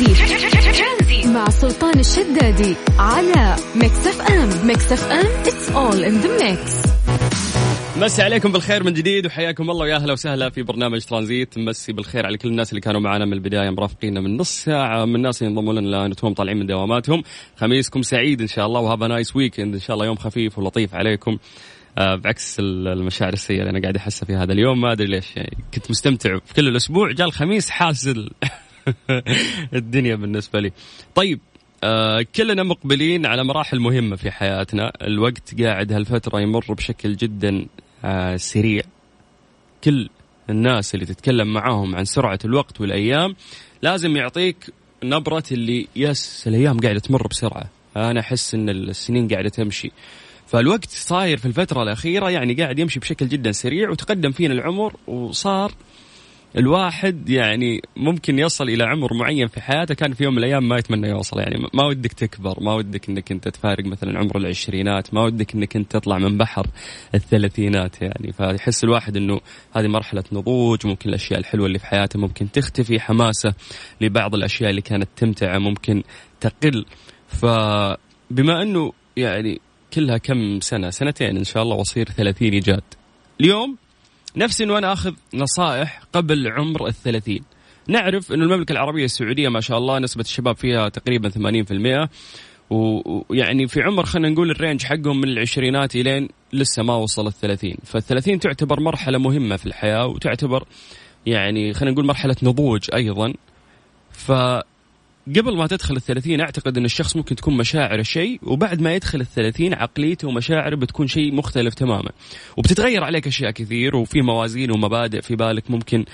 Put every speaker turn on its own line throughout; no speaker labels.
ترانزي مع سلطان الشدادي على Mix FM Mix FM it's all in the mix
مسي عليكم بالخير من جديد وحياكم الله ويا أهلا وسهلا في برنامج ترانزيت. مسي بالخير على كل الناس اللي كانوا معنا من البداية مرافقينا من نص ساعة من الناس اللي ينضمون لنا الان وتوهم طالعين من دواماتهم. خميسكم سعيد إن شاء الله و have a nice weekend إن شاء الله يوم خفيف ولطيف عليكم. آه بعكس المشاعر السيئة اللي أنا قاعد أحسها في هذا اليوم ما أدري ليش يعني كنت مستمتع في كل الأسبوع. جاء الخميس حاسل الدنيا بالنسبة لي. طيب آه كلنا مقبلين على مراحل مهمة في حياتنا. الوقت قاعد هالفترة يمر بشكل جدا آه سريع. كل الناس اللي تتكلم معاهم عن سرعة الوقت والأيام لازم يعطيك نبرة اللي يس الأيام قاعدة تمر بسرعة. أنا أحس أن السنين قاعدة تمشي. فالوقت صاير في الفترة الأخيرة يعني قاعد يمشي بشكل جدا سريع وتقدم فينا العمر وصار الواحد يعني ممكن يصل إلى عمر معين في حياته كان في يوم من الأيام ما يتمنى يوصل. يعني ما ودك تكبر ما ودك إنك أنت تفارق مثلا عمر العشرينات ما ودك إنك أنت تطلع من بحر الثلاثينات يعني. فيحس الواحد إنه هذه مرحلة نضوج ممكن الأشياء الحلوة اللي في حياته ممكن تختفي حماسة لبعض الأشياء اللي كانت تمتعه ممكن تقل. فبما إنه يعني كلها كم سنة سنتين إن شاء الله واصير ثلاثين جاد اليوم نفسي انه أنا أخذ نصائح قبل عمر الثلاثين. نعرف إنه المملكة العربية السعودية ما شاء الله نسبة الشباب فيها تقريبا 80% ويعني في عمر خلينا نقول الرينج حقهم من العشرينات إلين لسه ما وصل الثلاثين. فالثلاثين تعتبر مرحلة مهمة في الحياة وتعتبر يعني خلينا نقول مرحلة نضوج أيضا. ف قبل ما تدخل الثلاثين أعتقد أن الشخص ممكن تكون مشاعره شيء وبعد ما يدخل الثلاثين عقليته ومشاعره بتكون شيء مختلف تماما. وبتتغير عليك أشياء كثير وفي موازين ومبادئ في بالك ممكن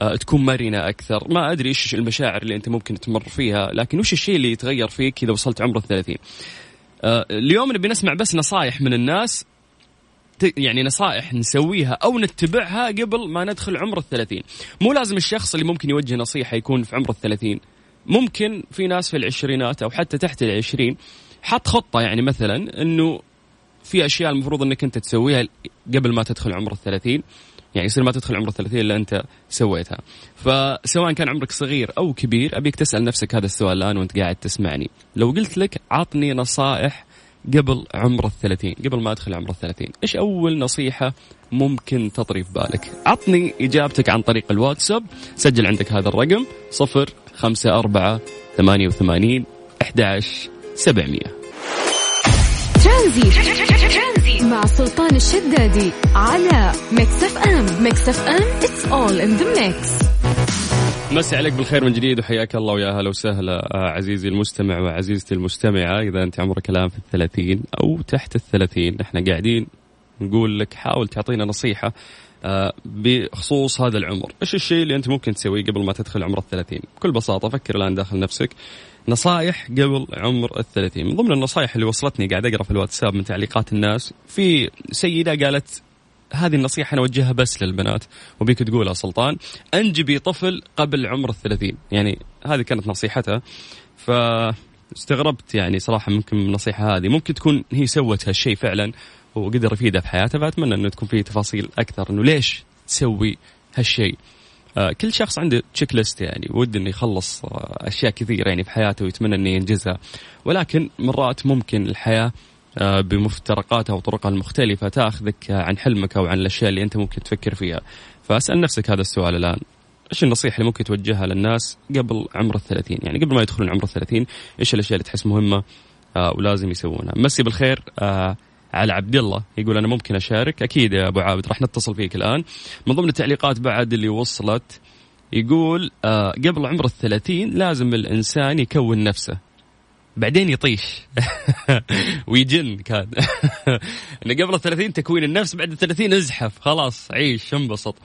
آه، تكون مرنة أكثر. ما أدري إيش المشاعر اللي أنت ممكن تمر فيها لكن وش الشيء اللي يتغير فيك إذا وصلت عمر الثلاثين؟ آه، اليوم نبي نسمع بس نصائح من الناس يعني نصائح نسويها أو نتبعها قبل ما ندخل عمر الثلاثين. مو لازم الشخص اللي ممكن يوجه نصيحة يكون في عمر الثلاثين. ممكن في ناس في العشرينات أو حتى تحت العشرين حط خطة يعني مثلا إنه في أشياء المفروض إنك أنت تسويها قبل ما تدخل عمر الثلاثين. يعني يصير ما تدخل عمر الثلاثين إلا أنت سويتها. فسواء كان عمرك صغير أو كبير أبيك تسأل نفسك هذا السؤال الآن وأنت قاعد تسمعني. لو قلت لك عطني نصائح قبل عمر الثلاثين قبل ما أدخل عمر الثلاثين إيش أول نصيحة ممكن تطري في بالك؟ عطني إجابتك عن طريق الواتساب. سجل عندك هذا الرقم صفر خمسة أربعة ثمانية وثمانين أحد سبعمية.
ترانزي مع سلطان الشدادي على Mix FM. Mix FM it's all in the mix.
مسي عليك بالخير من جديد وحياك الله ويا أهلا وسهلا عزيزي المستمع وعزيزتي المستمعة. إذا أنت عمرك الآن في الثلاثين أو تحت الثلاثين إحنا قاعدين نقول لك حاول تعطينا نصيحة بخصوص هذا العمر. إيش الشيء اللي أنت ممكن تسويه قبل ما تدخل عمر الثلاثين؟ بكل بساطة فكر الآن داخل نفسك. نصائح قبل عمر الثلاثين. من ضمن النصائح اللي وصلتني قاعد أقرأ في الواتساب من تعليقات الناس في سيدة قالت هذه النصيحة أنا أوجهها بس للبنات. وبيك تقولها سلطان أنجبي طفل قبل عمر الثلاثين. يعني هذه كانت نصيحتها ف استغربت يعني صراحة ممكن من النصيحة هذه. ممكن تكون هي سوت هالشيء فعلا وقدر يفيدها في حياته فأتمنى أنه تكون فيه تفاصيل أكثر أنه ليش تسوي هالشيء. آه كل شخص عنده تشيك ليست يعني ود إنه يخلص آه أشياء كثيرة يعني في حياته ويتمنى إنه ينجزها. ولكن مرات ممكن الحياة آه، بمفترقاتها وطرقها المختلفة تأخذك عن حلمك أو عن الأشياء اللي أنت ممكن تفكر فيها. فأسأل نفسك هذا السؤال الآن. إيش النصيحة اللي ممكن توجهها للناس قبل عمر الثلاثين؟ يعني قبل ما يدخلون عمر الثلاثين إيش الأشياء اللي تحس مهمة آه ولازم يسوونها؟ مسي بالخير على عبد الله. يقول أنا ممكن أشارك؟ أكيد يا أبو عابد راح نتصل فيك الآن. من ضمن التعليقات بعد اللي وصلت يقول آه قبل عمر الثلاثين لازم الإنسان يكون نفسه. بعدين يطيش. ويجن كان. انه قبل الثلاثين تكوين النفس بعد الثلاثين ازحف. خلاص عيش انبسط.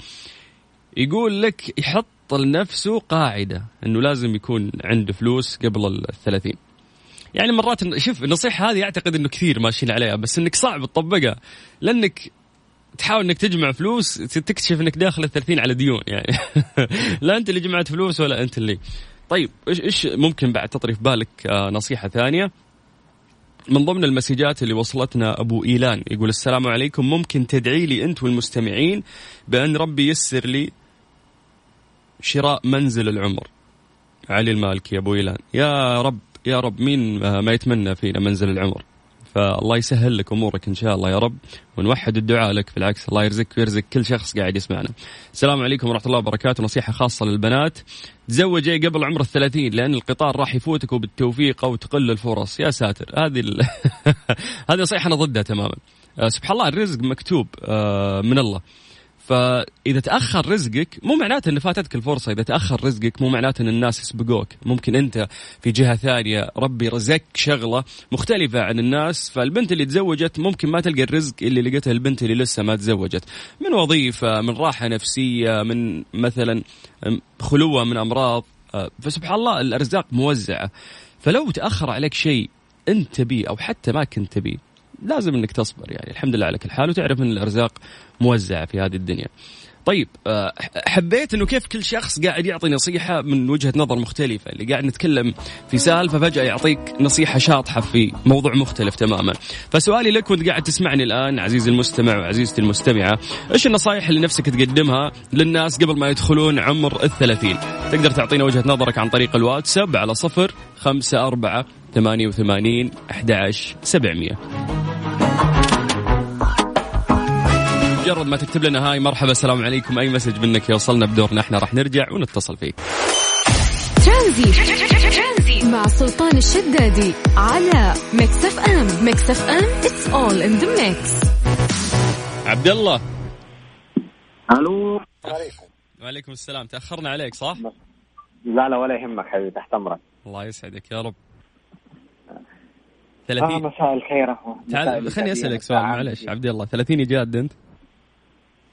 يقول لك يحط لنفسه قاعدة إنه لازم يكون عنده فلوس قبل الثلاثين. يعني مرات شوف النصيحة هذه أعتقد إنه كثير ماشيين عليها بس إنك صعب تطبقها لأنك تحاول إنك تجمع فلوس تكتشف إنك داخل الثلاثين على ديون يعني. لا أنت اللي جمعت فلوس ولا أنت اللي. طيب إيش إيش ممكن بعد تطري في بالك آه نصيحة ثانية؟ من ضمن المسجات اللي وصلتنا أبو إيلان يقول السلام عليكم. ممكن تدعي لي أنت والمستمعين بأن ربي يسر لي شراء منزل العمر؟ علي المالكي أبو إيلان. يا رب. يا رب مين ما يتمنى فينا منزل العمر فالله يسهل لك أمورك إن شاء الله يا رب ونوحد الدعاء لك بالعكس الله يرزقك ويرزق كل شخص قاعد يسمعنا. السلام عليكم ورحمة الله وبركاته نصيحة خاصة للبنات تزوجي قبل عمر الثلاثين لأن القطار راح يفوتك وبالتوفيق أو تقل الفرص يا ساتر هذه ال... هذه نصيحة أنا ضدها تماما. آه، سبحان الله الرزق مكتوب آه، من الله. فإذا تأخر رزقك مو معناته إن فاتتك الفرصة إذا تأخر رزقك مو معناته إن الناس يسبقوك. ممكن أنت في جهة ثانية ربي رزقك شغلة مختلفة عن الناس فالبنت اللي تزوجت ممكن ما تلقى الرزق اللي لقيته البنت اللي لسه ما تزوجت. من وظيفة من راحة نفسية من مثلا خلوة من أمراض. آه، فسبحان الله الأرزاق موزعة. فلو تأخر عليك شيء أنت تبيه أو حتى ما كنت تبيه لازم انك تصبر يعني الحمد لله على كل حال وتعرف إن الأرزاق موزعة في هذه الدنيا. طيب آه، حبيت إنه كيف كل شخص قاعد يعطي نصيحة من وجهة نظر مختلفة، اللي قاعد نتكلم في سالفة فجأة يعطيك نصيحة شاطحة في موضوع مختلف تماما. فسؤالي لك وانت قاعد تسمعني الآن عزيزي المستمع وعزيزتي المستمعة، إيش النصائح اللي نفسك تقدمها للناس قبل ما يدخلون عمر الثلاثين؟ تقدر تعطينا وجهة نظرك عن طريق الواتساب على صفر خمسة أربعة ثمانية وثمانين أحد سبعمية مجرد ما تكتب لنا hi مرحبا السلام عليكم. أي message منك؟ يوصلنا بدورنا. إحنا راح نرجع ونتصل فيك.
ترانزي مع سلطان الشدادي على Mix FM Mix FM it's all in the mix
عبد الله
ألو. عليكم
وعليكم السلام. تأخرنا عليك صح؟
لا لا ولا يهمك حبيبي تحت أمرك.
الله يسعدك يا رب.
30 آه مساء الخير
تعال خليني أسألك سؤال معلش عبد الله. 30 جاد أنت؟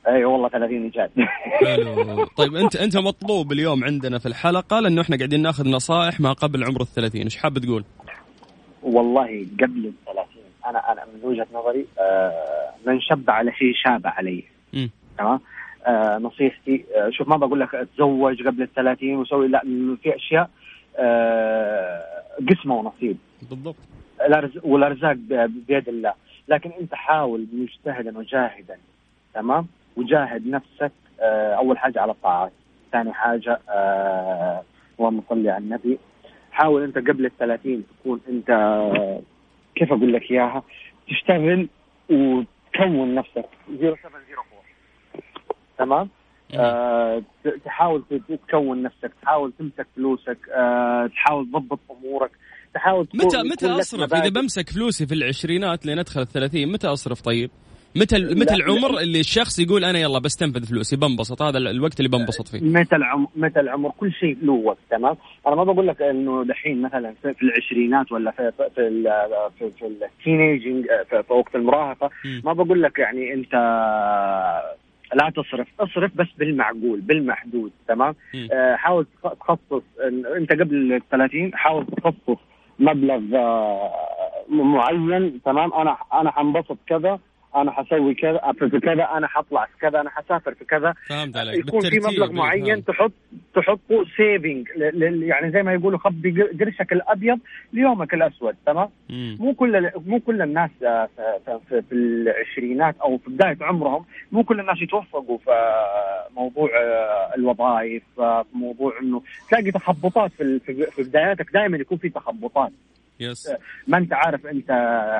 أي والله 30 إيجاد.
حلو. طيب أنت أنت مطلوب اليوم عندنا في الحلقة لأنه إحنا قاعدين ناخذ نصائح ما قبل عمر ال 30 إيش حاب تقول؟
والله قبل ال 30 أنا أنا من وجهة نظري آه من شب على شيء شاب عليه تمام؟ آه نصيحتي آه شوف ما بقول لك تزوج قبل ال 30 وسوي لا في أشياء آه قسمه ونصيب.
بالضبط.
والارزاق بيد الله. لكن انت حاول مجتهدا وجاهدا تمام؟ وجاهد نفسك آه، أول حاجة على الطاعات ثاني حاجة اللهم صل على النبي. حاول انت قبل الثلاثين تكون انت كيف أقول لك إياها؟ تشتغل وتكون نفسك. 0704 تمام؟ آه تحاول تكون نفسك تحاول تمسك فلوسك آه تحاول تضبط أمورك. تحاول
متى متى أصرف؟ إذا بمسك فلوسي في العشرينات لين ادخل الثلاثين متى أصرف طيب؟ متى متى العمر اللي الشخص يقول أنا يلا بستنفذ فلوسي بنبسط هذا الوقت اللي بنبسط فيه.
متى العمر متى العمر؟ كل شيء له وقت تمام؟ أنا ما بقول لك إنه دحين مثلا في العشرينات ولا في في في, في التينيجنج في, في وقت المراهقة. ما بقول لك يعني أنت لا تصرف. اصرف بس بالمعقول بالمحدود تمام؟ آه حاول تخصص أنت قبل ال 30 حاول تخصص مبلغ آه معين تمام؟ أنا أنا حنبسط كذا أنا حسوي كذا في كذا أنا حطلع في كذا أنا حسافر في كذا.
فهمت عليك.
يكون في مبلغ معين تحط تحطه سيفنج يعني زي ما يقولوا خبي قرشك الأبيض ليومك الأسود تمام؟ مو كل مو كل الناس آه، في, في العشرينات أو في بداية عمرهم مو كل الناس يتوفقوا في موضوع آه، الوظائف في موضوع إنه تلاقي تخبطات في في بداياتك دائما يكون في تخبطات.
yes
ما انت عارف انت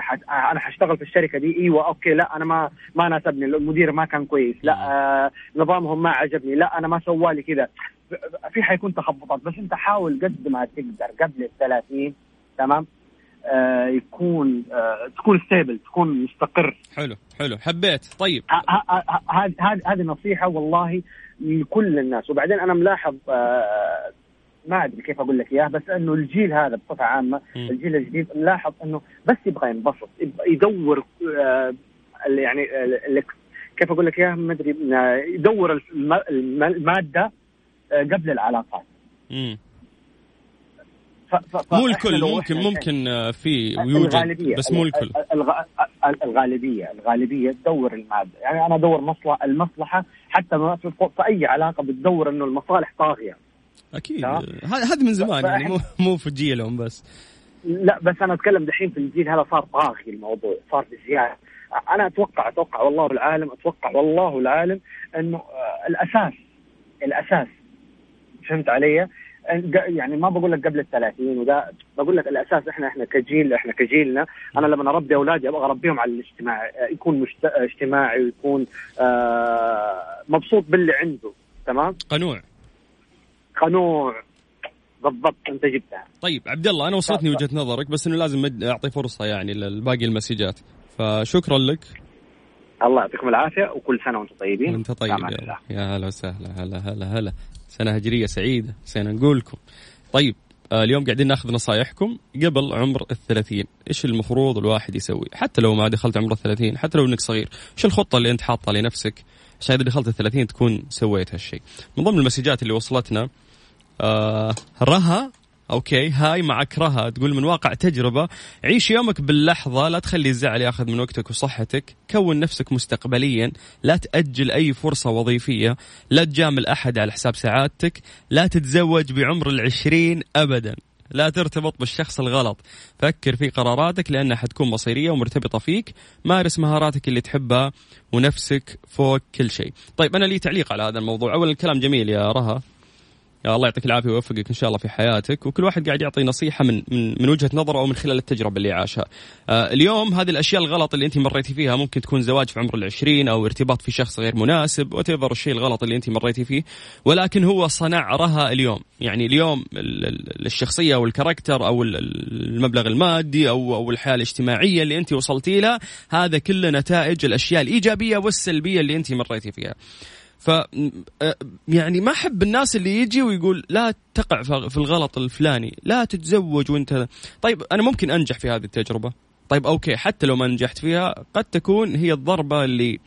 حت... أنا حاشتغل في الشركة دي أيوه okay لا أنا ما ما ناسبني المدير ما كان كويس لا آه نظامهم ما عجبني لا أنا ما سوالي كذا. في حيكون تخبطات بس انت حاول قد ما تقدر قبل ال 30 تمام؟ آه يكون آه تكون ستيبل تكون مستقر.
حلو حلو. حبيت. طيب.
هذه هذه نصيحة والله لكل الناس. وبعدين أنا ملاحظ آه ما أدري كيف أقول لك إياه بس إنه الجيل هذا بصفة عامة م. الجيل الجديد نلاحظ إنه بس يبغى ينبسط يدور آه يعني كيف أقول لك إياه؟ ما أدري آه، يدور المادة آه قبل العلاقات.
مو الكل ممكن ممكن في ويوجد بس مو الكل.
الغالبية الغالبية تدور المادة. يعني أنا أدور مصلحة المصلحة حتى في أي علاقة بتدور إنه المصالح طاغية.
أكيد. هذا من زمان يعني مو مو في جيلهم بس.
لا بس أنا أتكلم دحين في الجيل هذا صار طاغي الموضوع صار بزيادة. أنا أتوقع أتوقع والله العالم أتوقع والله العالم إنه آه، الأساس الأساس فهمت علي؟ يعني ما بقول لك قبل ال 30 وده بقول لك الأساس إحنا إحنا كجيل إحنا كجيلنا. أنا لما أربي أولادي أبغى أربيهم على الاجتماع يكون مشت... اجتماعي ويكون آه مبسوط باللي عنده تمام؟
قنوع.
قنوع بالضبط انت جبتها
طيب عبد الله أنا وصلتني وجهة نظرك بس إنه لازم أعطي فرصة يعني لباقي المسجات. فشكرا لك.
الله يعطيكم العافية وكل سنة وأنتم طيبين.
وأنت طيب يا, يا هلا وسهلا هلا هلا هلا. سنة هجرية سعيدة نسينا نقول لكم طيب آه اليوم قاعدين ناخذ نصايحكم قبل عمر الثلاثين. إيش المفروض الواحد يسوي؟ حتى لو ما دخلت عمر الثلاثين حتى لو إنك صغير إيش الخطة اللي أنت حاطها لنفسك؟ عشان إذا دخلت الثلاثين تكون سويت هالشيء. من ضمن المسجات اللي وصلتنا آه رها. okay. hi معك رها. تقول من واقع تجربة. عيش يومك باللحظة. لا تخلي الزعل ياخذ من وقتك وصحتك. كون نفسك مستقبليا. لا تأجل أي فرصة وظيفية. لا تجامل أحد على حساب سعادتك. لا تتزوج بعمر العشرين ابدا. لا ترتبط بالشخص الغلط. فكر في قراراتك لأنها حتكون مصيرية ومرتبطة فيك. مارس مهاراتك اللي تحبها ونفسك فوق كل شيء. طيب أنا لي تعليق على هذا الموضوع. أولا الكلام جميل يا رها. يا الله يعطيك العافية ويوفقك إن شاء الله في حياتك وكل واحد قاعد يعطي نصيحة من من, من وجهة نظره أو من خلال التجربة اللي عاشها. آه اليوم هذه الأشياء الغلط اللي أنت مريتي فيها ممكن تكون زواج في عمر العشرين أو ارتباط في شخص غير مناسب وات الشيء الغلط اللي أنت مريتي فيه ولكن هو صنع رها اليوم، يعني اليوم الشخصية أو الكاركتر أو المبلغ المادي أو أو الحياة الاجتماعية اللي أنت وصلتي لها هذا كله نتائج الأشياء الإيجابية والسلبية اللي أنت مريتي فيها. ف يعني ما أحب الناس اللي يجي ويقول لا تقع في الغلط الفلاني لا تتزوج وانت طيب أنا ممكن أنجح في هذه التجربة. طيب okay حتى لو ما نجحت فيها قد تكون هي الضربة اللي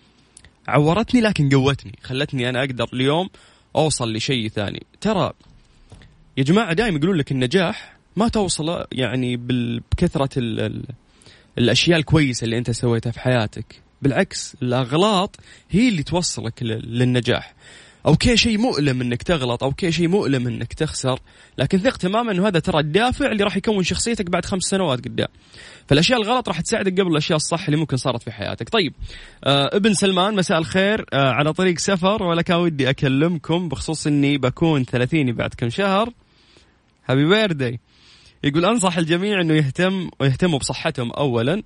عورتني لكن قوتني خلتني أنا أقدر اليوم أوصل لشيء ثاني. ترى يا جماعة دائما يقولون لك النجاح ما توصل يعني بكثرة ال ال الأشياء الكويسة اللي أنت سويتها في حياتك. بالعكس الأغلاط هي اللي توصلك للنجاح. okay شيء مؤلم إنك تغلط okay شيء مؤلم إنك تخسر لكن ثق تماما إنه هذا ترى الدافع اللي راح يكون شخصيتك بعد خمس سنوات قدام. فالأشياء الغلط راح تساعدك قبل الأشياء الصح اللي ممكن صارت في حياتك. طيب آه ابن سلمان مساء الخير. آه على طريق سفر ولا كان ودي أكلمكم بخصوص إني بكون ثلاثيني بعد كم شهر. هابي بيردي يقول أنصح الجميع إنه يهتم ويهتموا بصحتهم اولا.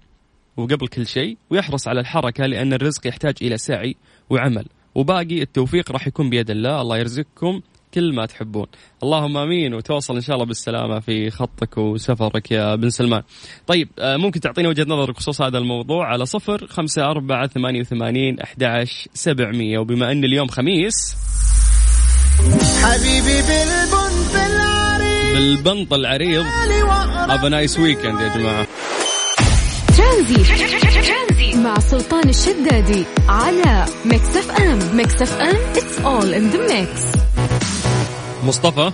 وقبل كل شيء ويحرص على الحركة لأن الرزق يحتاج إلى سعي وعمل. وباقي التوفيق راح يكون بيد الله الله يرزقكم كل ما تحبون. اللهم آمين وتوصل إن شاء الله بالسلامة في خطك وسفرك يا بن سلمان. طيب آه، ممكن تعطينا وجهة نظرك بخصوص هذا الموضوع على صفر خمسة أربعة ثمانية وثمانين أحد سبعمية. وبما أن اليوم خميس حبيبي بالبنط العريض. بالبنط العريض. A nice weekend يا جماعة.
ترانزي. مع سلطان الشدادي على Mix FM Mix FM it's all in the mix
مصطفى.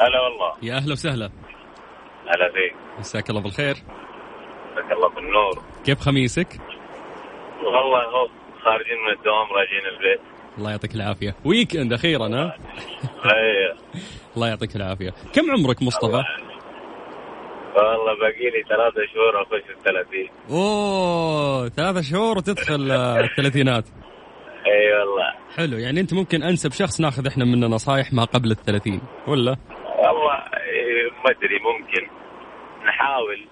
هلا والله.
يا أهلا وسهلا.
هلا فيك
مساك الله بالخير.
مساك الله بالنور.
كيف خميسك؟
والله هو خارجين من الدوام راجعين البيت.
الله يعطيك العافية. weekend أخيرا ها؟
أيوه
الله يعطيك العافية. كم عمرك مصطفى؟
والله باقي لي ثلاثة شهور أخش الثلاثين.
أوه ثلاثة شهور وتدخل الثلاثينات.
أي والله.
حلو يعني أنت ممكن أنسب شخص ناخذ إحنا منه نصايح ما قبل الثلاثين ولا؟
والله ما أدري ممكن. نحاول.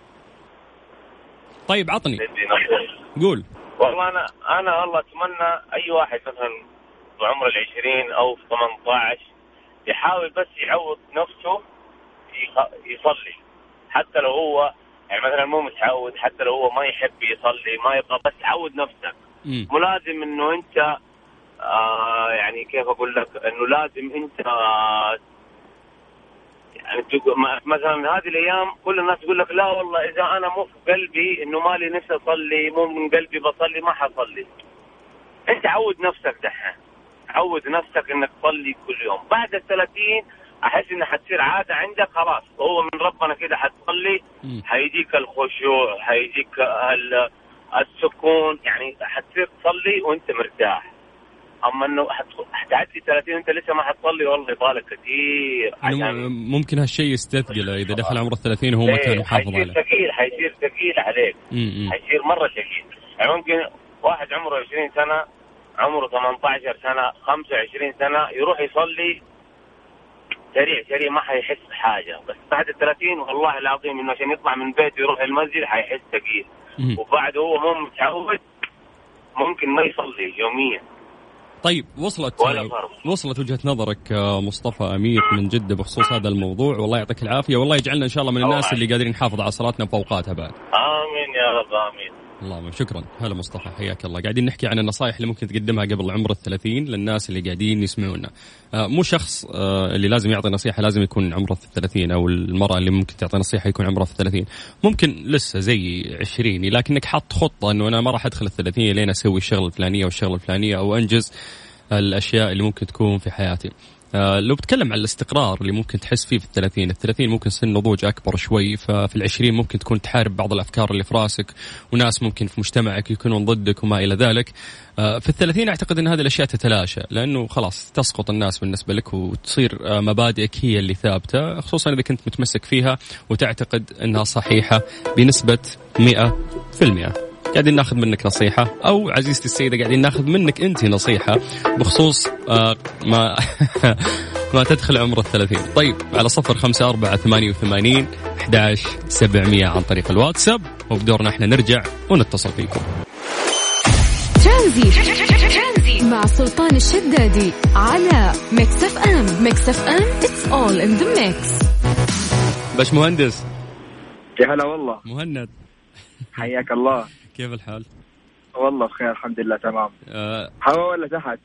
طيب عطني. قول.
والله أنا أنا والله أتمنى أي واحد مثلا بعمر العشرين أو في 18 يحاول بس يعوض نفسه يصلي. حتى لو هو يعني مثلا مو متعود حتى لو هو ما يحب يصلي ما يبغى بس عود نفسك. مو لازم إنه أنت آه يعني كيف أقول لك؟ إنه لازم أنت آه يعني مثلا هذه الأيام كل الناس يقول لك لا والله إذا أنا مو في قلبي إنه مالي نفسي أصلي مو من قلبي بصلي ما حصلي. أنت عود نفسك دحين. عود نفسك إنك تصلي كل يوم. بعد ال 30 أحس انها حتصير عادة عندك خلاص. هو من ربنا كده حتصلي حيجيك الخشوع حيجيك السكون. يعني حتصير تصلي وأنت مرتاح. أما إنه حتعدي 30 وأنت لسه ما حتصلي والله يطالك كثير.
عشان ممكن هالشيء يستثقله إذا دخل عمر ال 30 وهو ما كان محافظ عليه.
ثقيل حيصير ثقيل عليك. حيصير مرة ثقيل. يعني ممكن واحد عمره 20 سنة عمره 18 سنة 25 سنة يروح يصلي سريع سريع ما حيحس بحاجة. بس بعد ال 30 والله العظيم إنه عشان يطلع من بيته يروح المسجد حيحس ثقيل. وبعد هو مو متعود ممكن ما يصلي يوميا.
طيب وصلت. وصلت وجهة نظرك آه، مصطفى أمير من جدة بخصوص هذا الموضوع. والله يعطيك العافية. والله يجعلنا إن شاء الله من الناس اللي قادرين نحافظ على صلاتنا بأوقاتها بعد.
آمين يا رب آمين.
اللهم شكرا. هلا مصطفى حياك الله. قاعدين نحكي عن النصائح اللي ممكن تقدمها قبل عمر الثلاثين للناس اللي قاعدين يسمعونا. آه مو شخص آه اللي لازم يعطي نصيحة لازم يكون عمره الثلاثين أو المرأة اللي ممكن تعطي نصيحة يكون عمره في الثلاثين. ممكن لسه زي عشريني لكنك حاط خطة أنه أنا ما راح أدخل الثلاثين لين أسوي الشغلة الفلانية والشغلة الفلانية أو أنجز الأشياء اللي ممكن تكون في حياتي. آه لو بتكلم عن الاستقرار اللي ممكن تحس فيه في الثلاثين الثلاثين ممكن سن نضوج أكبر شوي ففي العشرين ممكن تكون تحارب بعض الأفكار اللي في راسك وناس ممكن في مجتمعك يكونون ضدك وما إلى ذلك. آه في الثلاثين أعتقد أن هذه الأشياء تتلاشى لأنه خلاص تسقط الناس بالنسبة لك وتصير آه مبادئك هي اللي ثابتة خصوصا إذا كنت متمسك فيها وتعتقد أنها صحيحة بنسبة 100% قاعدين ناخذ منك نصيحة أو عزيزتي السيدة قاعدين ناخذ منك أنت نصيحة بخصوص آه ما ما تدخل عمر الثلاثين. طيب على صفر خمسة أربعة ثمانية وثمانين أحد سبعمية عن طريق الواتساب. وبدورنا إحنا نرجع ونتصل فيكم.
ترانزي مع سلطان الشدادي على Mix FM Mix FM it's all in the mix.
باش مهندس؟
يا هلا والله.
مهند.
حياك الله.
كيف الحال؟
والله بخير الحمد لله تمام. هوا ولا تحت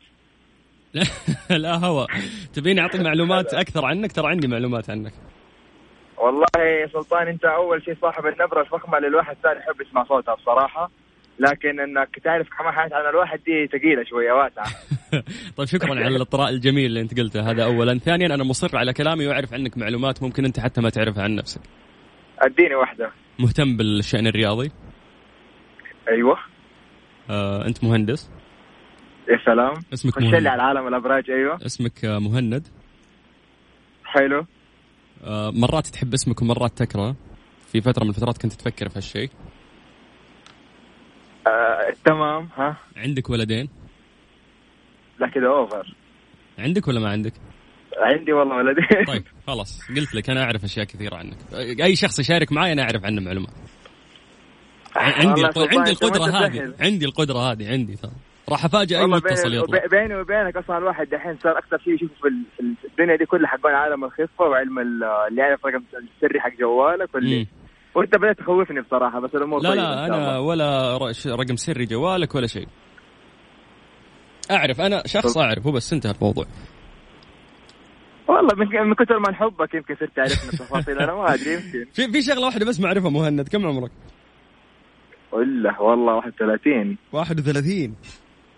لا هوا. تبيني أعطي معلومات أكثر عنك؟ ترى عندي معلومات عنك.
والله يا سلطان أنت أول شيء صاحب النبرة الفخمة اللي الواحد ثاني يحب يسمع صوتها بصراحة. لكن إنك تعرف كمان حياة عن الواحد دي ثقيلة شوية واسعة.
طيب شكرا على الإطراء الجميل اللي أنت قلته. هذا اولا. ثانيا أنا مصر على كلامي وأعرف عنك معلومات ممكن أنت حتى ما تعرفها عن نفسك.
أديني واحدة.
مهتم بالشأن الرياضي؟
أيوه.
آه، أنت مهندس؟
يا سلام.
اسمك مهند.
لي على عالم الأبراج أيوه.
اسمك آه، مهند.
حلو.
آه، مرات تحب اسمك ومرات تكره في فترة من الفترات كنت تفكر في هالشيء.
آه، تمام ها.
عندك ولدين؟
لا كده اوفر
عندك ولا ما عندك؟
عندي والله ولدين.
طيب خلاص. قلت لك أنا أعرف أشياء كثيرة عنك. أي شخص يشارك معي أنا أعرف عنه معلومات. عندي عندي
ما القدرة.
هذه عندي القدرة هذه عندي ترى راح أفاجئ
أي
متصل
بيني,
يطلع
بيني وبينك أصلا الواحد دحين صار أكثر شيء يشوفه في ال- في الدنيا دي كلها حقون عالم الخفه وعلم ال- اللي يعرف رقم السري حق جوالك واللي. وأنت بدأت تخوفني بصراحة بس الأمور
لا لا
أنا.
ولا رقم سري جوالك ولا شيء أعرف أنا شخص أعرف هو بس انتهى الموضوع
والله من, كثر ما نحبك يمكن صرت تعرفنا التفاصيل أنا ما أدري يمكن
في في شغلة واحدة بس معرفها مهند كم عمرك؟
ولا والله 31
31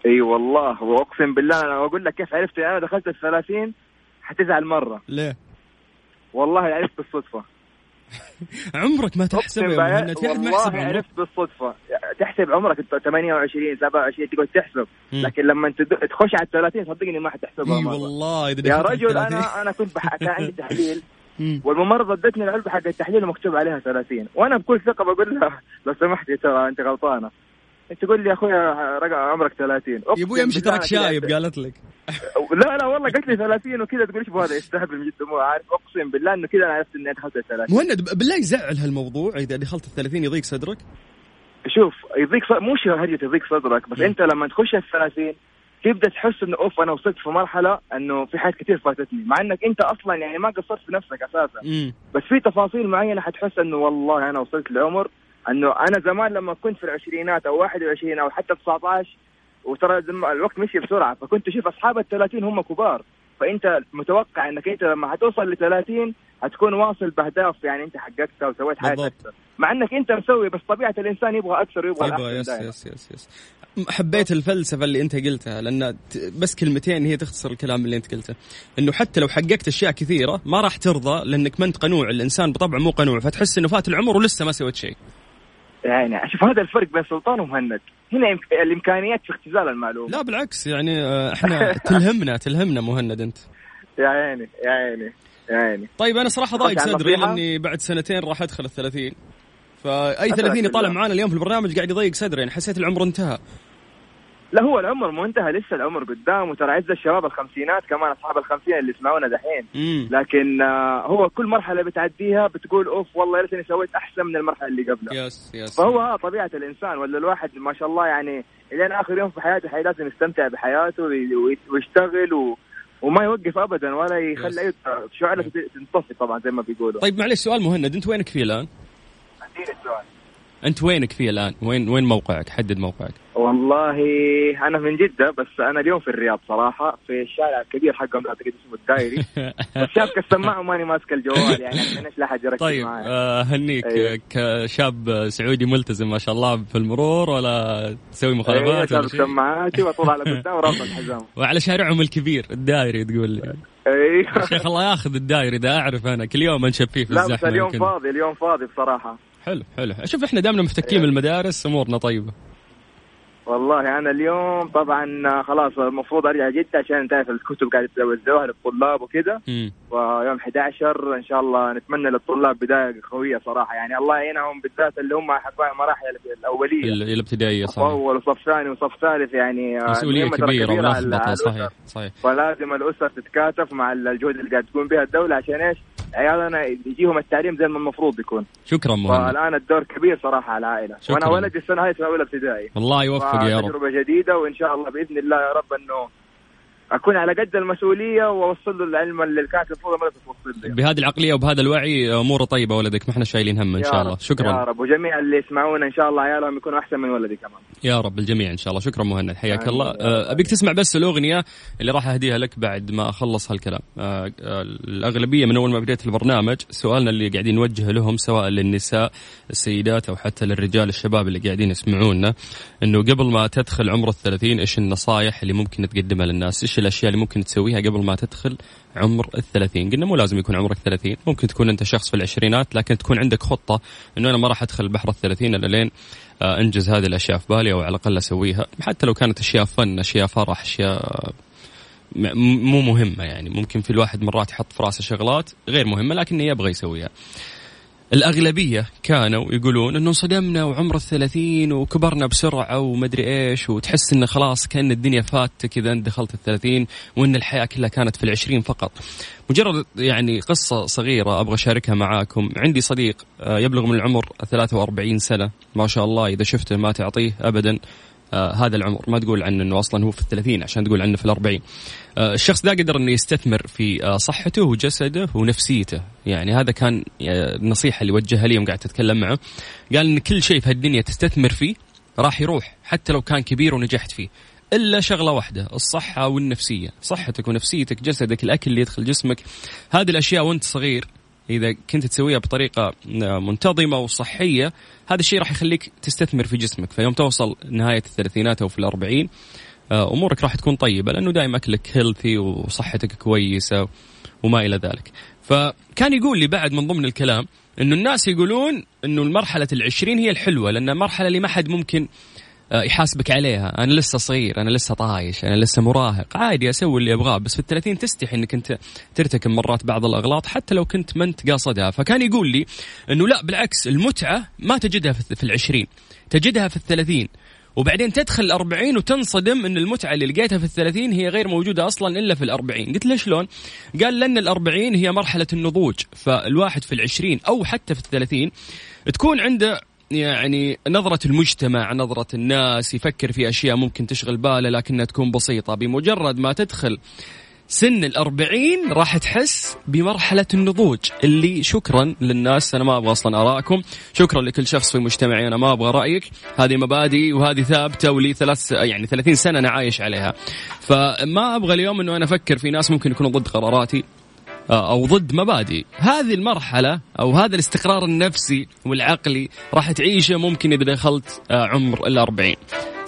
إي والله وأقسم بالله أنا أقول لك كيف عرفت أنا دخلت ال 30 حتزعل مرة
ليه؟
والله عرفت بالصدفة
عمرك ما تحسب يا مهند في احد ما يحسب عمرك
عرفت بالصدفة تحسب عمرك انت 28 27 تقعد تحسب
مم.
لكن لما تخش على ال 30 صدقني ما حتحسبها إي.
والله إذا
يا رجل
30.
أنا أنا كنت بح... كان عندي تحليل. والممرضه ادتني العلبه حق التحليل ومكتوب عليها 30 وأنا بكل ثقة بقول لها لو سمحت يا ترى أنت غلطانة. تقول لي يا أخويا رقم عمرك 30
يا أبوي
أمشي
تراك شايب قالت لك.
لا لا والله قالت لي 30 وكذا تقول إيش هذا يستهبل من جد مو عارف. أقسم بالله إنه كذا أنا عرفت إني دخلت ال 30
مهند بالله يزعل هالموضوع. إذا دخلت ال 30 يضيق صدرك؟
شوف يضيق ص... مو شيء هرجة يضيق صدرك بس
مم.
أنت لما تخش ال 30 تبدا تحس إنه أوف أنا وصلت في مرحلة إنه في حاجات كثير فاتتني. مع إنك أنت أصلا يعني ما قصرت في نفسك أساسا.
امم
بس في تفاصيل معينة حتحس إنه والله أنا وصلت لعمر إنه أنا زمان لما كنت في العشرينات أو 21 أو حتى 19 وترى الوقت مشي بسرعة فكنت أشوف أصحاب ال 30 هم كبار. فانت متوقع انك انت لما حتوصل ل 30 حتكون واصل باهداف يعني انت حققتها وسويت. أكثر. مع انك انت مسوي بس طبيعة الإنسان يبغى أكثر ويبغى
yبغى
yes.
yes yes yes. حبيت الفلسفة اللي انت قلتها لأن بس كلمتين هي تختصر الكلام اللي انت قلته. إنه حتى لو حققت أشياء كثيرة ما راح ترضى لأنك ما أنت قنوع الإنسان بطبعه مو قنوع فتحس إنه فات العمر ولسه ما سويت شيء.
يعني شوف هذا الفرق بين سلطان ومهند. هنا الإمكانيات في اختزال المعلومة.
لا بالعكس يعني آه، إحنا تلهمنا تلهمنا مهند أنت.
يا عيني يا عيني يا عيني.
طيب أنا صراحة ضايق صدري. لأني بعد سنتين راح أدخل ال 30 فأي
أدرك
30 يطالع. معانا اليوم في البرنامج قاعد يضيق صدري يعني حسيت العمر انتهى.
لا هو العمر مو انتهى لسه العمر قدام وترى عز الشباب الخمسينات كمان أصحاب الخمسين اللي يسمعونا دحين. لكن آه، هو كل مرحلة بتعديها بتقول أوف والله يا ريتني سويت أحسن من المرحلة اللي قبلها.
yes yes.
فهو ها طبيعة الإنسان ولا الواحد ما شاء الله يعني الين آخر يوم في حياته حي لازم يستمتع بحياته وي- وي- ويشتغل و... وما يوقف ابدا ولا. يخلي أي شعله تنطفي طبعا زي ما بيقولوا.
طيب معلش سؤال مهند أنت وينك فيه الآن؟
أديني السؤال.
أنت وينك فيه الآن؟ وين وين موقعك؟ حدد موقعك.
والله أنا من جدة بس أنا اليوم في الرياض صراحة في الشارع الكبير حقهم اعتقد اسمه الدايري بس شابك السماعه وماني ماسك الجوال يعني عشان إيش لا أحد يركز
طيب آه، هنيك
أيوه.
كشاب سعودي ملتزم ما شاء الله في المرور ولا تسوي
أيوه
مخالفات ولا
شابك
شيء؟
سماعاتي وأطول على قدام ورافع الحزام
وعلى شارعهم الكبير الدائري تقول لي
أيوه
شيخ الله ياخذ الدائري إذا أعرف أنا كل يوم أنشب فيه في
لا بس
الزحمة
اليوم. فاضي اليوم فاضي بصراحة
حلو حلو. شوف إحنا دائما مفتكين من المدارس أمورنا طيبة.
والله أنا اليوم طبعا خلاص المفروض أرجع جدة عشان تعرف الكتب قاعدة توزعوها للطلاب وكذا ويوم 11 إن شاء الله نتمنى للطلاب بداية قوية صراحة. يعني الله يعينهم بالذات اللي هم حقوا المراحل
الأولية.
الابتدائية
صحيح.
اول وصف ثاني وصف ثالث يعني آه، مسؤولية
كبيرة
الأسر.
صحيح صحيح.
فلازم الأسر تتكاتف مع الجهد اللي قاعد تقوم بها الدولة عشان إيش؟ عيالنا يجيهم التعليم زي ما المفروض يكون
شكرا مهند.
فالآن الدور كبير صراحة على العائله
شكراً.
وأنا ولدي السنة هذه في أولى ابتدائي.
الله يوفق يا رب.
تجربه جديدة وإن شاء الله بإذن الله يا رب إنه أكون على قد المسؤولية وأوصل له العلم اللي كانت المفروض المدرسة توصل له.
بهذه العقلية وبهذا الوعي اموره طيبة ولدك ما إحنا شايلين هم
إن
شاء الله. شكرا.
يا رب. وجميع اللي يسمعونا إن شاء الله عيالهم يكونوا أحسن من ولدي كمان
يا رب الجميع إن شاء الله. شكرا مهند حياك
آمين.
الله. آه، أبيك تسمع بس الأغنية اللي راح أهديها لك بعد ما أخلص هالكلام. آه، آه، الأغلبية من أول ما بديت البرنامج سؤالنا اللي قاعدين نوجهه لهم سواء للنساء السيدات أو حتى للرجال الشباب اللي قاعدين يسمعونا إنه قبل ما تدخل عمر الثلاثين إيش النصائح اللي ممكن تقدمها للناس؟ إيش الأشياء اللي ممكن تسويها قبل ما تدخل عمر الثلاثين. قلنا مو لازم يكون عمرك ثلاثين ممكن تكون أنت شخص في العشرينات لكن تكون عندك خطة إنه أنا ما راح أدخل بحر الثلاثين إلا لين آه، أنجز هذه الأشياء في بالي أو على الأقل أسويها. حتى لو كانت أشياء فن أشياء فرح أشياء م- مو مهمة يعني. ممكن في الواحد مرات يحط في راسه شغلات غير مهمة لكنه يبغى يسويها. الأغلبية كانوا يقولون أنه انصدمنا وعمر الثلاثين وكبرنا بسرعة ومدري إيش وتحس أنه خلاص كأن الدنيا فاتك إذا أنت دخلت الثلاثين وأن الحياة كلها كانت في العشرين فقط. مجرد يعني قصة صغيرة أبغى أشاركها معاكم. عندي صديق آه، يبلغ من العمر 43 سنة. ما شاء الله إذا شفته ما تعطيه أبدا. آه هذا العمر. ما تقول عنه إنه أصلا هو في الثلاثين عشان تقول عنه في الأربعين. الشخص ده قدر إنه يستثمر في آه صحته وجسده ونفسيته. يعني هذا كان آه النصيحه اللي وجهها لي يوم قاعد أتكلم معه. قال إن كل شيء في هالدنيا تستثمر فيه راح يروح حتى لو كان كبير ونجحت فيه. إلا شغلة واحدة الصحة والنفسية. صحتك ونفسيتك جسدك الأكل اللي يدخل جسمك. هذه الأشياء وأنت صغير إذا كنت تسويها بطريقة منتظمة وصحية هذا الشيء راح يخليك تستثمر في جسمك. فيوم توصل نهاية الثلاثينات أو في الأربعين آه، أمورك راح تكون طيبة لأنه دائما أكلك هيلثي وصحتك كويسة وما إلى ذلك. فكان يقول لي بعد من ضمن الكلام إنه الناس يقولون إنه المرحلة العشرين هي الحلوة لأن المرحله اللي ما حد ممكن آه، يحاسبك عليها. أنا لسه صغير أنا لسه طايش أنا لسه مراهق. عادي أسوي اللي أبغاه بس في الثلاثين تستحي إنك أنت ترتكب مرات بعض الأغلاط حتى لو كنت ما أنت قاصدها. فكان يقول لي إنه لا بالعكس المتعة ما تجدها في العشرين تجدها في الثلاثين. وبعدين تدخل الأربعين وتنصدم أن المتعة اللي لقيتها في الثلاثين هي غير موجودة أصلا إلا في الأربعين. قلت له شلون قال لأن الأربعين هي مرحلة النضوج فالواحد في العشرين أو حتى في الثلاثين تكون عنده يعني نظرة المجتمع نظرة الناس يفكر في أشياء ممكن تشغل باله لكنها تكون بسيطة. بمجرد ما تدخل سن الأربعين راح تحس بمرحلة النضوج اللي شكرا للناس أنا ما أبغى أصلا أراءكم شكرا لكل شخص في مجتمعي أنا ما أبغى رأيك. هذه مبادئي وهذه ثابتة ولي ثلاث يعني 30 سنة أنا عايش عليها. فما أبغى اليوم أنه أنا أفكر في ناس ممكن يكونوا ضد قراراتي أو ضد مبادئ هذه المرحلة أو هذا الاستقرار النفسي والعقلي راح تعيشه ممكن إذا دخلت آه، عمر الأربعين.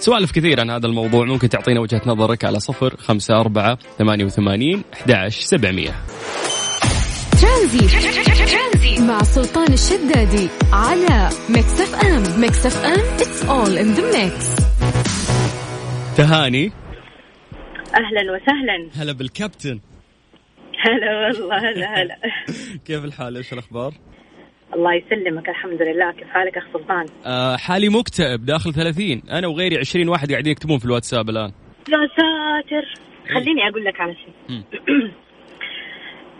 سوالف كثير عن هذا الموضوع. ممكن تعطينا وجهة نظرك على صفر خمسة أربعة ثمانية وثمانين أحد سبعمية.
ترانزيت مع سلطان الشدادي على Mix FM Mix FM it's all in the mix.
تهاني.
أهلا وسهلا.
هلا بالكابتن.
هلا والله هلا هلا.
كيف الحال؟ إيش الأخبار؟
الله يسلمك الحمد لله. كيف حالك أخ سلطان؟
آه حالي مكتئب داخل 30 أنا وغيري 20 واحد قاعدين يكتبون في الواتساب الآن.
يا ساتر. خليني أقول لك على شيء.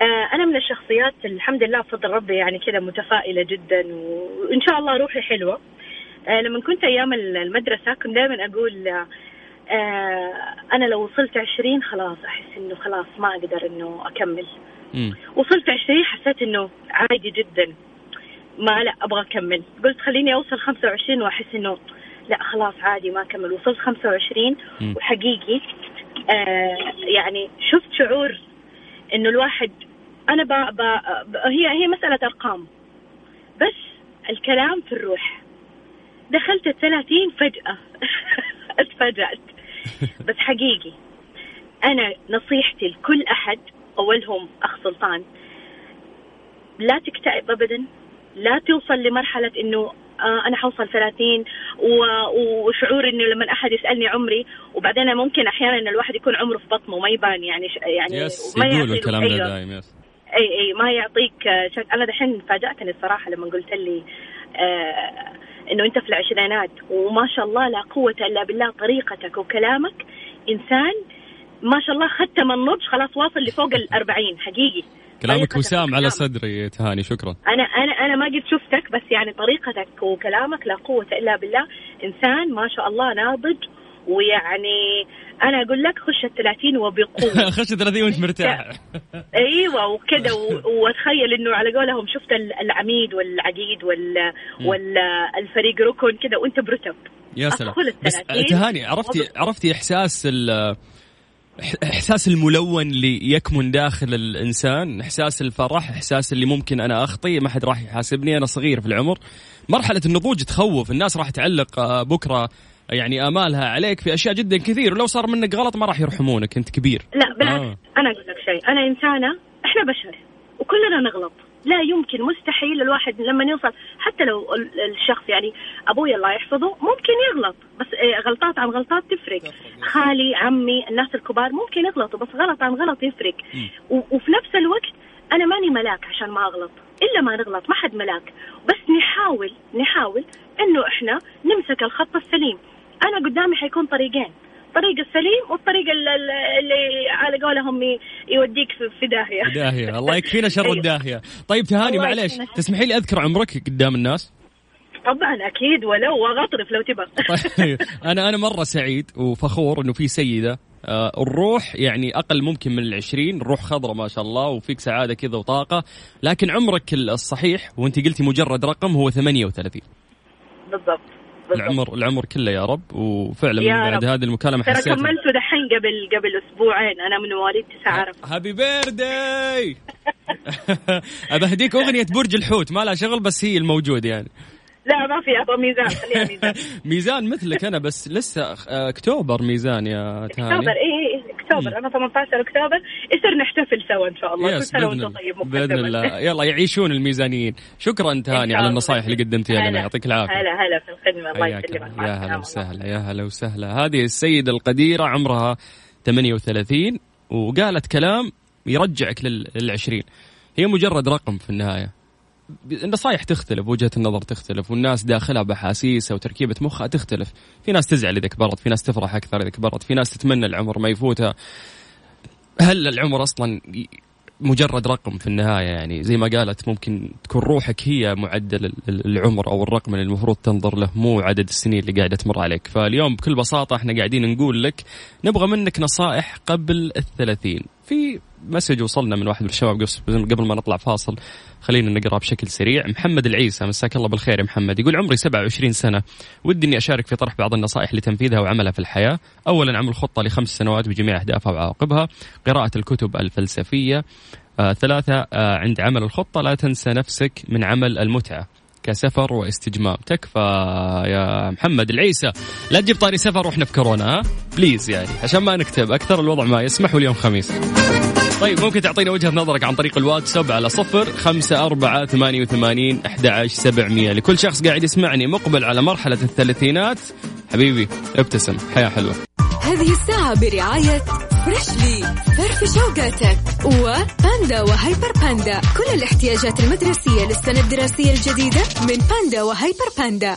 آه، أنا من الشخصيات الحمد لله بفضل ربي يعني كذا متفائلة جدا وإن شاء الله روحي حلوة. آه، لما كنت أيام المدرسة كنت دائما أقول آه، أنا لو وصلت عشرين خلاص أحس إنه خلاص ما أقدر إنه أكمل.
مم.
وصلت عشرين حسيت إنه عادي جدا. ما لا أبغى أكمل. قلت خليني أوصل 25 وأحس إنه لا خلاص عادي ما أكمل. وصلت 25
مم.
وحقيقي آه يعني شفت شعور إنه الواحد أنا ب... ب... ب... هي هي مسألة أرقام. بس الكلام في الروح. دخلت الثلاثين فجأة. اتفاجأت. بس حقيقي. أنا نصيحتي لكل أحد أولهم أخ سلطان لا تكتئب أبدا. لا توصل لمرحلة إنه آه أنا حوصل 30 و- وشعور إنه لما أحد يسألني عمري وبعدين ممكن أحيانا الواحد يكون عمره في بطنه ما يبان يعني ش- يعني
يس
ما
يقولوا
له
الكلام ده دايم يس
أي أي ما يعطيك شك... أنا دحين فاجأتني الصراحة لما قلت لي آه إنه أنت في العشرينات وما شاء الله لا قوة إلا بالله طريقتك وكلامك إنسان ما شاء الله ختم النضج خلاص واصل لفوق الأربعين حقيقي.
كلامك وسام على. صدري تهاني شكرا.
أنا أنا أنا ما قد شفتك بس يعني طريقتك وكلامك لا قوة إلا بالله. إنسان ما شاء الله ناضج ويعني أنا أقول لك خش الثلاثين وبقوة.
خش 30 وأنت مرتاح.
إيوه وكذا واتخيل إنه على قولهم شفت ال- العميد والعقيد وال والفريق ركن كذا وأنت برتب.
يا سلام. بس. تهاني عرفتي عرفتي إحساس ال إحساس الملون اللي يكمن داخل الإنسان إحساس الفرح إحساس اللي ممكن أنا أخطي ما حد راح يحاسبني أنا صغير في العمر. مرحلة النضوج تخوف الناس راح تعلق آه، بكرة يعني آمالها عليك في أشياء جدا كثير ولو صار منك غلط ما راح يرحمونك أنت كبير.
لا بالعكس.
آه.
أنا أقول لك شيء. أنا إنسانة إحنا بشر وكلنا نغلط. لا يمكن مستحيل الواحد لما يوصل حتى لو ال- الشخص يعني أبوي الله يحفظه ممكن يغلط بس إيه، غلطات عن غلطات تفرق. خالي عمي الناس الكبار ممكن يغلطوا بس غلط عن غلط يفرق. وفي نفس الوقت أنا ماني ملاك عشان ما أغلط إلا ما نغلط ما حد ملاك. بس نحاول نحاول إنه إحنا نمسك الخط السليم. أنا قدامي حيكون طريقين. الطريق السليم والطريق ال- ال- اللي على قولهم يوديك في- في داهية.
داهية. الله يكفينا شر
أيوة.
الداهية. طيب تهاني معليش. تسمحي لي أذكر عمرك قدام الناس؟
طبعا أكيد. ولو واغطرف لو تبغى.
طيب. أنا أنا مرة سعيد وفخور إنه في سيدة. آه، الروح يعني أقل ممكن من العشرين. الروح خضراء ما شاء الله وفيك سعادة كذا وطاقة. لكن عمرك الصحيح وأنت قلتي مجرد رقم هو 38
بالضبط بالضبط.
العمر العمر كله يا رب. وفعلا
يا
من بعد. هذه المكالمة
ترى
حسيت
كملته دحين قبل قبل أسبوعين. أنا من مواليد 9 عرفه
happy birthday أبهديك أغنية برج الحوت. ما لها شغل بس هي الموجود يعني.
لا ما في أبغى ميزان خليها ميزان.
ميزان مثلك أنا بس لسه آه، أكتوبر ميزان يا تهاني
أكتوبر اي اي أكتوبر. أنا 18 أكتوبر. يصير نحتفل سوا إن شاء الله؟ كل
سنة
وأنتم طيب مقدما
بإذن الله. يلا يعيشون الميزانيين. شكرا تهاني على. النصائح اللي قدمتيها لنا. يعطيك العافية.
هلا هلا في الخدمة. الله يسلمك.
يا هلا. وسهلا يا هلا وسهلا. هذه السيدة القديرة عمرها 38 وقالت كلام يرجعك لل- للعشرين. هي مجرد رقم في النهاية. النصائح تختلف وجهة النظر تختلف والناس داخلها بحاسيسها وتركيبة مخها تختلف. في ناس تزعل إذا كبرت في ناس تفرح أكثر إذا كبرت في ناس تتمنى العمر ما يفوتها. هل العمر أصلا ي- مجرد رقم في النهاية؟ يعني زي ما قالت ممكن تكون روحك هي معدل ال- ال- العمر أو الرقم اللي المفروض تنظر له مو عدد السنين اللي قاعدة تمر عليك. فاليوم بكل بساطة إحنا قاعدين نقول لك نبغى منك نصائح قبل الثلاثين. في مسج وصلنا من واحد من الشباب قبل- ما نطلع فاصل. خلينا نقرأ بشكل سريع. محمد العيسى مساك الله بالخير يا محمد. يقول عمري 27 سنة. ودي إني أشارك في طرح بعض النصائح لتنفيذها وعملها في الحياة. اولا عمل خطة لخمس سنوات بجميع أهدافها وعواقبها. قراءة الكتب الفلسفية. آه ثلاثة آه عند عمل الخطة لا تنسى نفسك من عمل المتعة. كسفر واستجمام. تكفى يا محمد العيسى. لا تجيب طاري سفر وإحنا في كورونا ها بليز يعني عشان ما نكتب. أكثر الوضع ما يسمح واليوم خميس. طيب ممكن تعطينا وجهة نظرك عن طريق الواتساب على صفر خمسة أربعة ثمانية وثمانين أحد عشر سبعمية. لكل شخص قاعد يسمعني مقبل على مرحلة الثلاثينات حبيبي ابتسم حياة حلوة.
هذه الساعة برعاية Freshly فرفش أوقاتك وباندا وهايبر باندا. كل الاحتياجات المدرسية للسنة الدراسية الجديدة من باندا وهايبر باندا.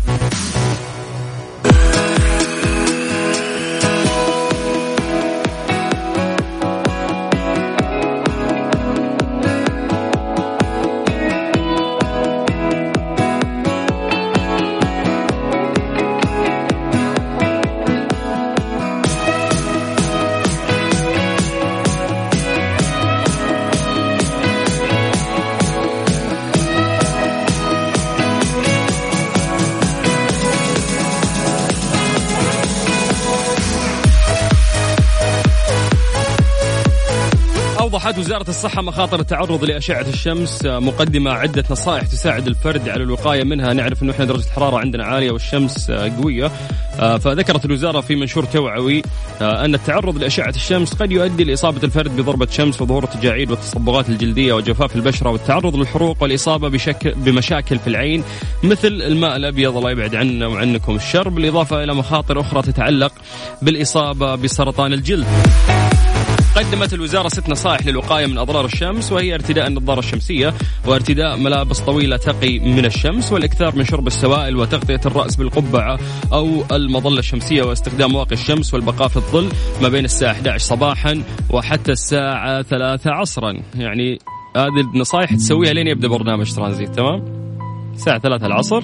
وزارة الصحة مخاطر التعرض لأشعة الشمس مقدمة عدة نصائح تساعد الفرد على الوقاية منها. نعرف أنه إحنا درجة الحرارة عندنا عالية والشمس قوية. فذكرت الوزارة في منشور توعوي أن التعرض لأشعة الشمس قد يؤدي لإصابة الفرد بضربة شمس وظهور التجاعيد والتصبغات الجلدية وجفاف البشرة والتعرض للحروق والإصابة بشكل بمشاكل في العين مثل الماء الأبيض. الله يبعد عنا وعنكم الشر. بالإضافة إلى مخاطر أخرى تتعلق بالإصابة بسرطان الجلد. قدمت الوزارة ست نصائح للوقاية من أضرار الشمس وهي ارتداء النظارة الشمسية وارتداء ملابس طويلة تقي من الشمس والإكثار من شرب السوائل وتغطية الرأس بالقبعة أو المظلة الشمسية واستخدام واقي الشمس والبقاء في الظل ما بين الساعة 11 صباحا وحتى الساعة 3 عصرا. يعني هذه النصائح تسويها لين يبدأ برنامج ترانزيت تمام؟ الساعة 3 العصر.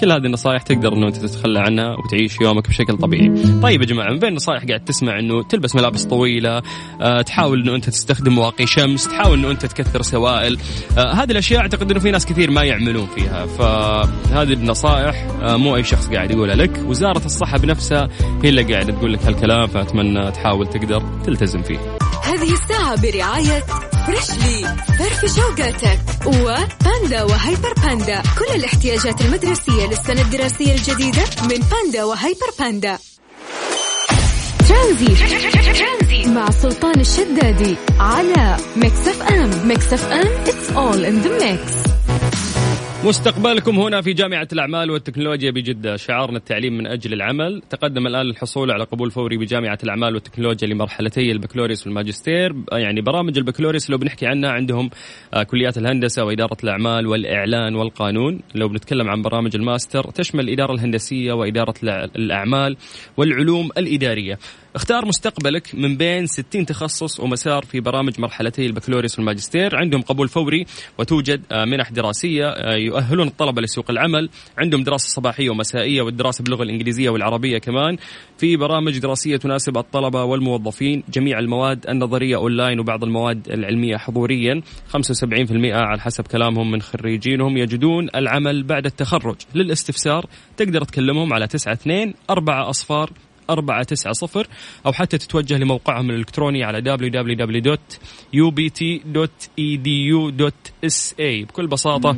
كل هذه النصائح تقدر إنه أنت تتخلى عنها وتعيش يومك بشكل طبيعي. طيب يا جماعة من بين النصائح قاعد تسمع إنه تلبس ملابس طويلة، أه تحاول إنه أنت تستخدم واقي شمس، تحاول إنه أنت تكثر سوائل، أه هذه الأشياء أعتقد إنه في ناس كثير ما يعملون فيها، فهذه النصائح أه مو أي شخص قاعد يقولها لك، وزارة الصحة بنفسها هي اللي قاعدة تقول لك هالكلام فأتمنى تحاول تقدر تلتزم فيه.
هذه الساعة برعاية فريشلي فرف شوقاتك وباندا وهايبر باندا. كل الاحتياجات المدرسية للسنة الدراسية الجديدة من باندا وهايبر باندا. ترانزيت. مع سلطان الشدادي على Mix FM. Mix FM it's all in the mix.
مستقبلكم هنا في جامعة الأعمال والتكنولوجيا بجدة. شعارنا التعليم من أجل العمل. تقدم الآن للحصول على قبول فوري بجامعة الأعمال والتكنولوجيا لمرحلتي البكالوريوس والماجستير. يعني برامج البكالوريوس لو بنحكي عنها عندهم آه، كليات الهندسة وإدارة الأعمال والإعلان والقانون. لو بنتكلم عن برامج الماستر تشمل الإدارة الهندسية وإدارة الأعمال والعلوم الإدارية. اختار مستقبلك من بين 60 تخصص ومسار في برامج مرحلتي البكالوريوس والماجستير. عندهم قبول فوري وتوجد آه، منح دراسية آه، يؤهلون الطلبة لسوق العمل. عندهم دراسة صباحية ومسائية والدراسة باللغة الإنجليزية والعربية كمان. في برامج دراسية تناسب الطلبة والموظفين. جميع المواد النظرية أونلاين وبعض المواد العلمية حضوريا. 75% على حسب كلامهم من خريجينهم يجدون العمل بعد التخرج. للاستفسار تقدر تكلمهم على 92 4 أصفار أربعة تسعة صفر أو حتى تتوجه لموقعهم الإلكتروني على www.ubt.edu.sa بكل بساطة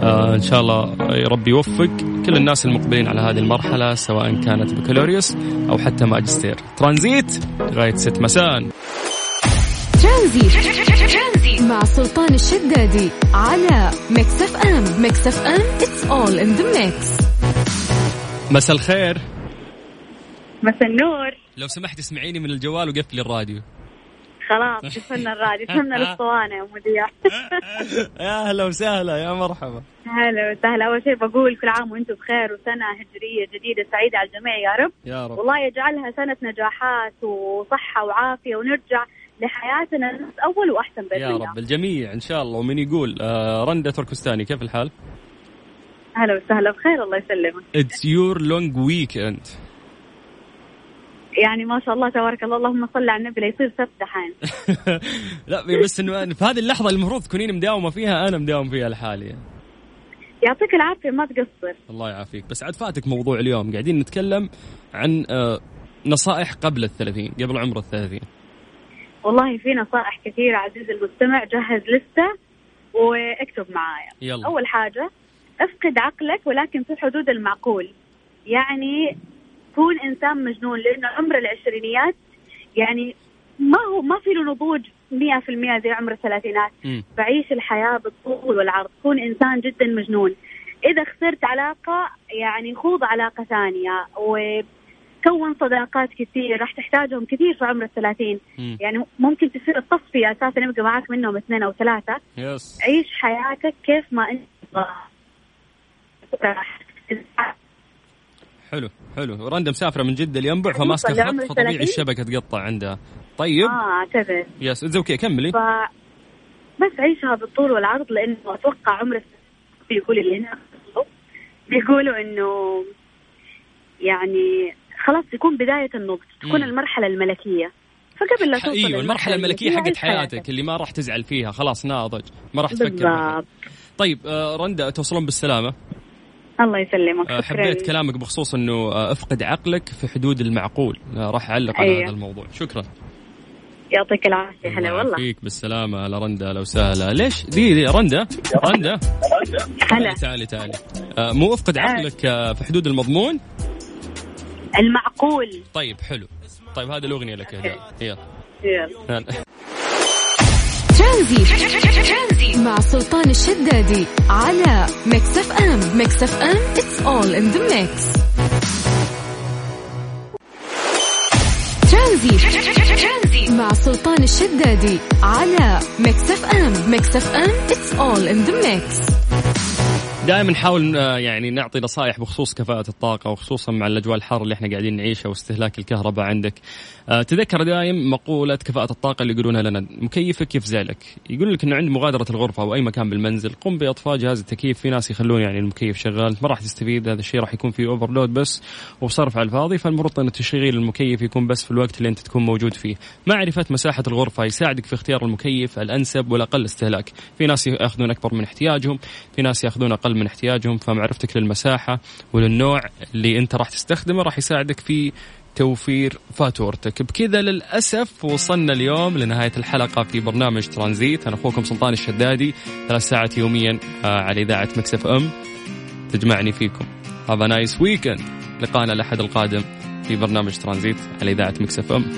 آه إن شاء الله ربي يوفق كل الناس المقبلين على هذه المرحلة سواء كانت بكالوريوس أو حتى ماجستير. ترانزيت لغاية ست مساء.
ترانزيت مع سلطان الشدادي على Mix FM. Mix FM it's all in the mix.
مساء الخير.
مساء النور.
لو سمحت اسمعيني من الجوال وقفلي الراديو.
خلاص قفلنا الراديو فهمنا الأسطوانة يا مذيع
يا أهلا وسهلا يا مرحبا.
هلا وسهلا. أول شيء بقول كل عام وأنتم بخير وسنة هجرية جديدة سعيدة على الجميع يا رب.
يا رب.
والله يجعلها سنة نجاحات وصحة وعافية ونرجع لحياتنا اول وأحسن بإذن
يا رب الجميع إن شاء الله. ومن يقول آه رندا تركستاني كيف الحال؟
هلا وسهلا بخير الله يسلمك.
it's your long weekend
يعني ما شاء الله تبارك الله اللهم صل على النبي لا يصير سبت دحين.
لا بس إنه في هذه اللحظة المفروض تكونين مداومة فيها أنا مداوم فيها لحالي.
يعطيك العافية ما تقصر.
الله يعافيك. بس عاد فاتك موضوع اليوم قاعدين نتكلم عن آه، نصائح قبل الثلاثين قبل عمر الثلاثين.
والله في نصائح كثيرة عزيزي المستمع جهز لستة واكتب معايا.
يلا.
أول حاجة افقد عقلك ولكن في حدود المعقول. يعني كون إنسان مجنون لأنه عمر العشرينيات يعني ما هو ما في له نضوج
مئة في المئة زي عمر الثلاثينات
مم.
بعيش الحياة بالطول والعرض كون إنسان جدا مجنون إذا خسرت علاقة يعني خوض علاقة ثانية وكون صداقات كثير راح تحتاجهم كثير في عمر الثلاثين
مم.
يعني ممكن تصير التصفية أساسا يبقى معاك منهم اثنين أو ثلاثة
yes
عيش حياتك كيف ما أنت تبغى.
حلو حلو. رندا مسافره من جدة لينبع
فماسكة لعمر
خط فطبيعي؟ الشبكة تقطع عندها. طيب.
آه أعتذر.
yes it's okay كملي.
ف بس عيشها بالطول والعرض لأنه أتوقع عمر بيقول اللي هنا بيقولوا إنه يعني خلاص يكون بداية النضج تكون
مم.
المرحلة الملكية. فقبل لا توصل
أيوه المرحلة الملكية حقت
عيش
حياتك اللي ما راح تزعل فيها خلاص ناضج ما راح تفكر.
بالضبط.
طيب آه، رندا توصلون بالسلامة.
الله يسلمك.
آه،
شكرا.
حبيت كلامك بخصوص إنه آه، افقد عقلك في حدود المعقول. آه، راح أعلق على
أيوة.
هذا الموضوع. شكرا.
يعطيك العافية. هلا
الله
والله.
يعافيك. بالسلامة. على رندا لو سهلة ليش؟ دي, دي رندا؟ رندا؟
هلا.
تعالي تعالي. مو افقد عقلك في حدود المضمون؟
المعقول.
طيب حلو. طيب هذه الأغنية لك. يلا.
يلا.
هلا.
ترانزي. مع سلطان الشدادي على ميكس اف ام ميكس اف ام it's all in the mix. ترانزيت. مع سلطان الشدادي على Mix FM Mix FM it's all in the mix.
دائما نحاول آه، يعني نعطي نصائح بخصوص كفاءة الطاقة وخصوصا مع الأجواء الحارة اللي إحنا قاعدين نعيشها واستهلاك الكهرباء عندك. آه، تذكر دائم مقولة كفاءة الطاقة اللي يقولونها لنا مكيفك يفزع لك. يقول لك إنه عند مغادرة الغرفة أو أي مكان بالمنزل قم بإطفاء جهاز التكييف في ناس يخلون يعني المكيف شغال ما راح تستفيد هذا الشيء راح يكون فيه overload بس وبصرف على الفاضي فالمفروض ان تشغيل المكيف يكون بس في الوقت اللي أنت تكون موجود فيه. معرفة مساحة الغرفة يساعدك في اختيار المكيف الأنسب والأقل استهلاك. في ناس يأخذون أكبر من احتياجهم، في ناس يأخذون أقل من احتياجهم فمعرفتك للمساحة وللنوع اللي أنت راح تستخدمه راح يساعدك في توفير فاتورتك. بكذا للأسف وصلنا اليوم لنهاية الحلقة في برنامج ترانزيت. أنا أخوكم سلطان الشدادي ثلاث ساعات يوميا آه، على إذاعة Mix FM. تجمعني فيكم. have a nice weekend لقانا الأحد القادم في برنامج ترانزيت على إذاعة Mix FM.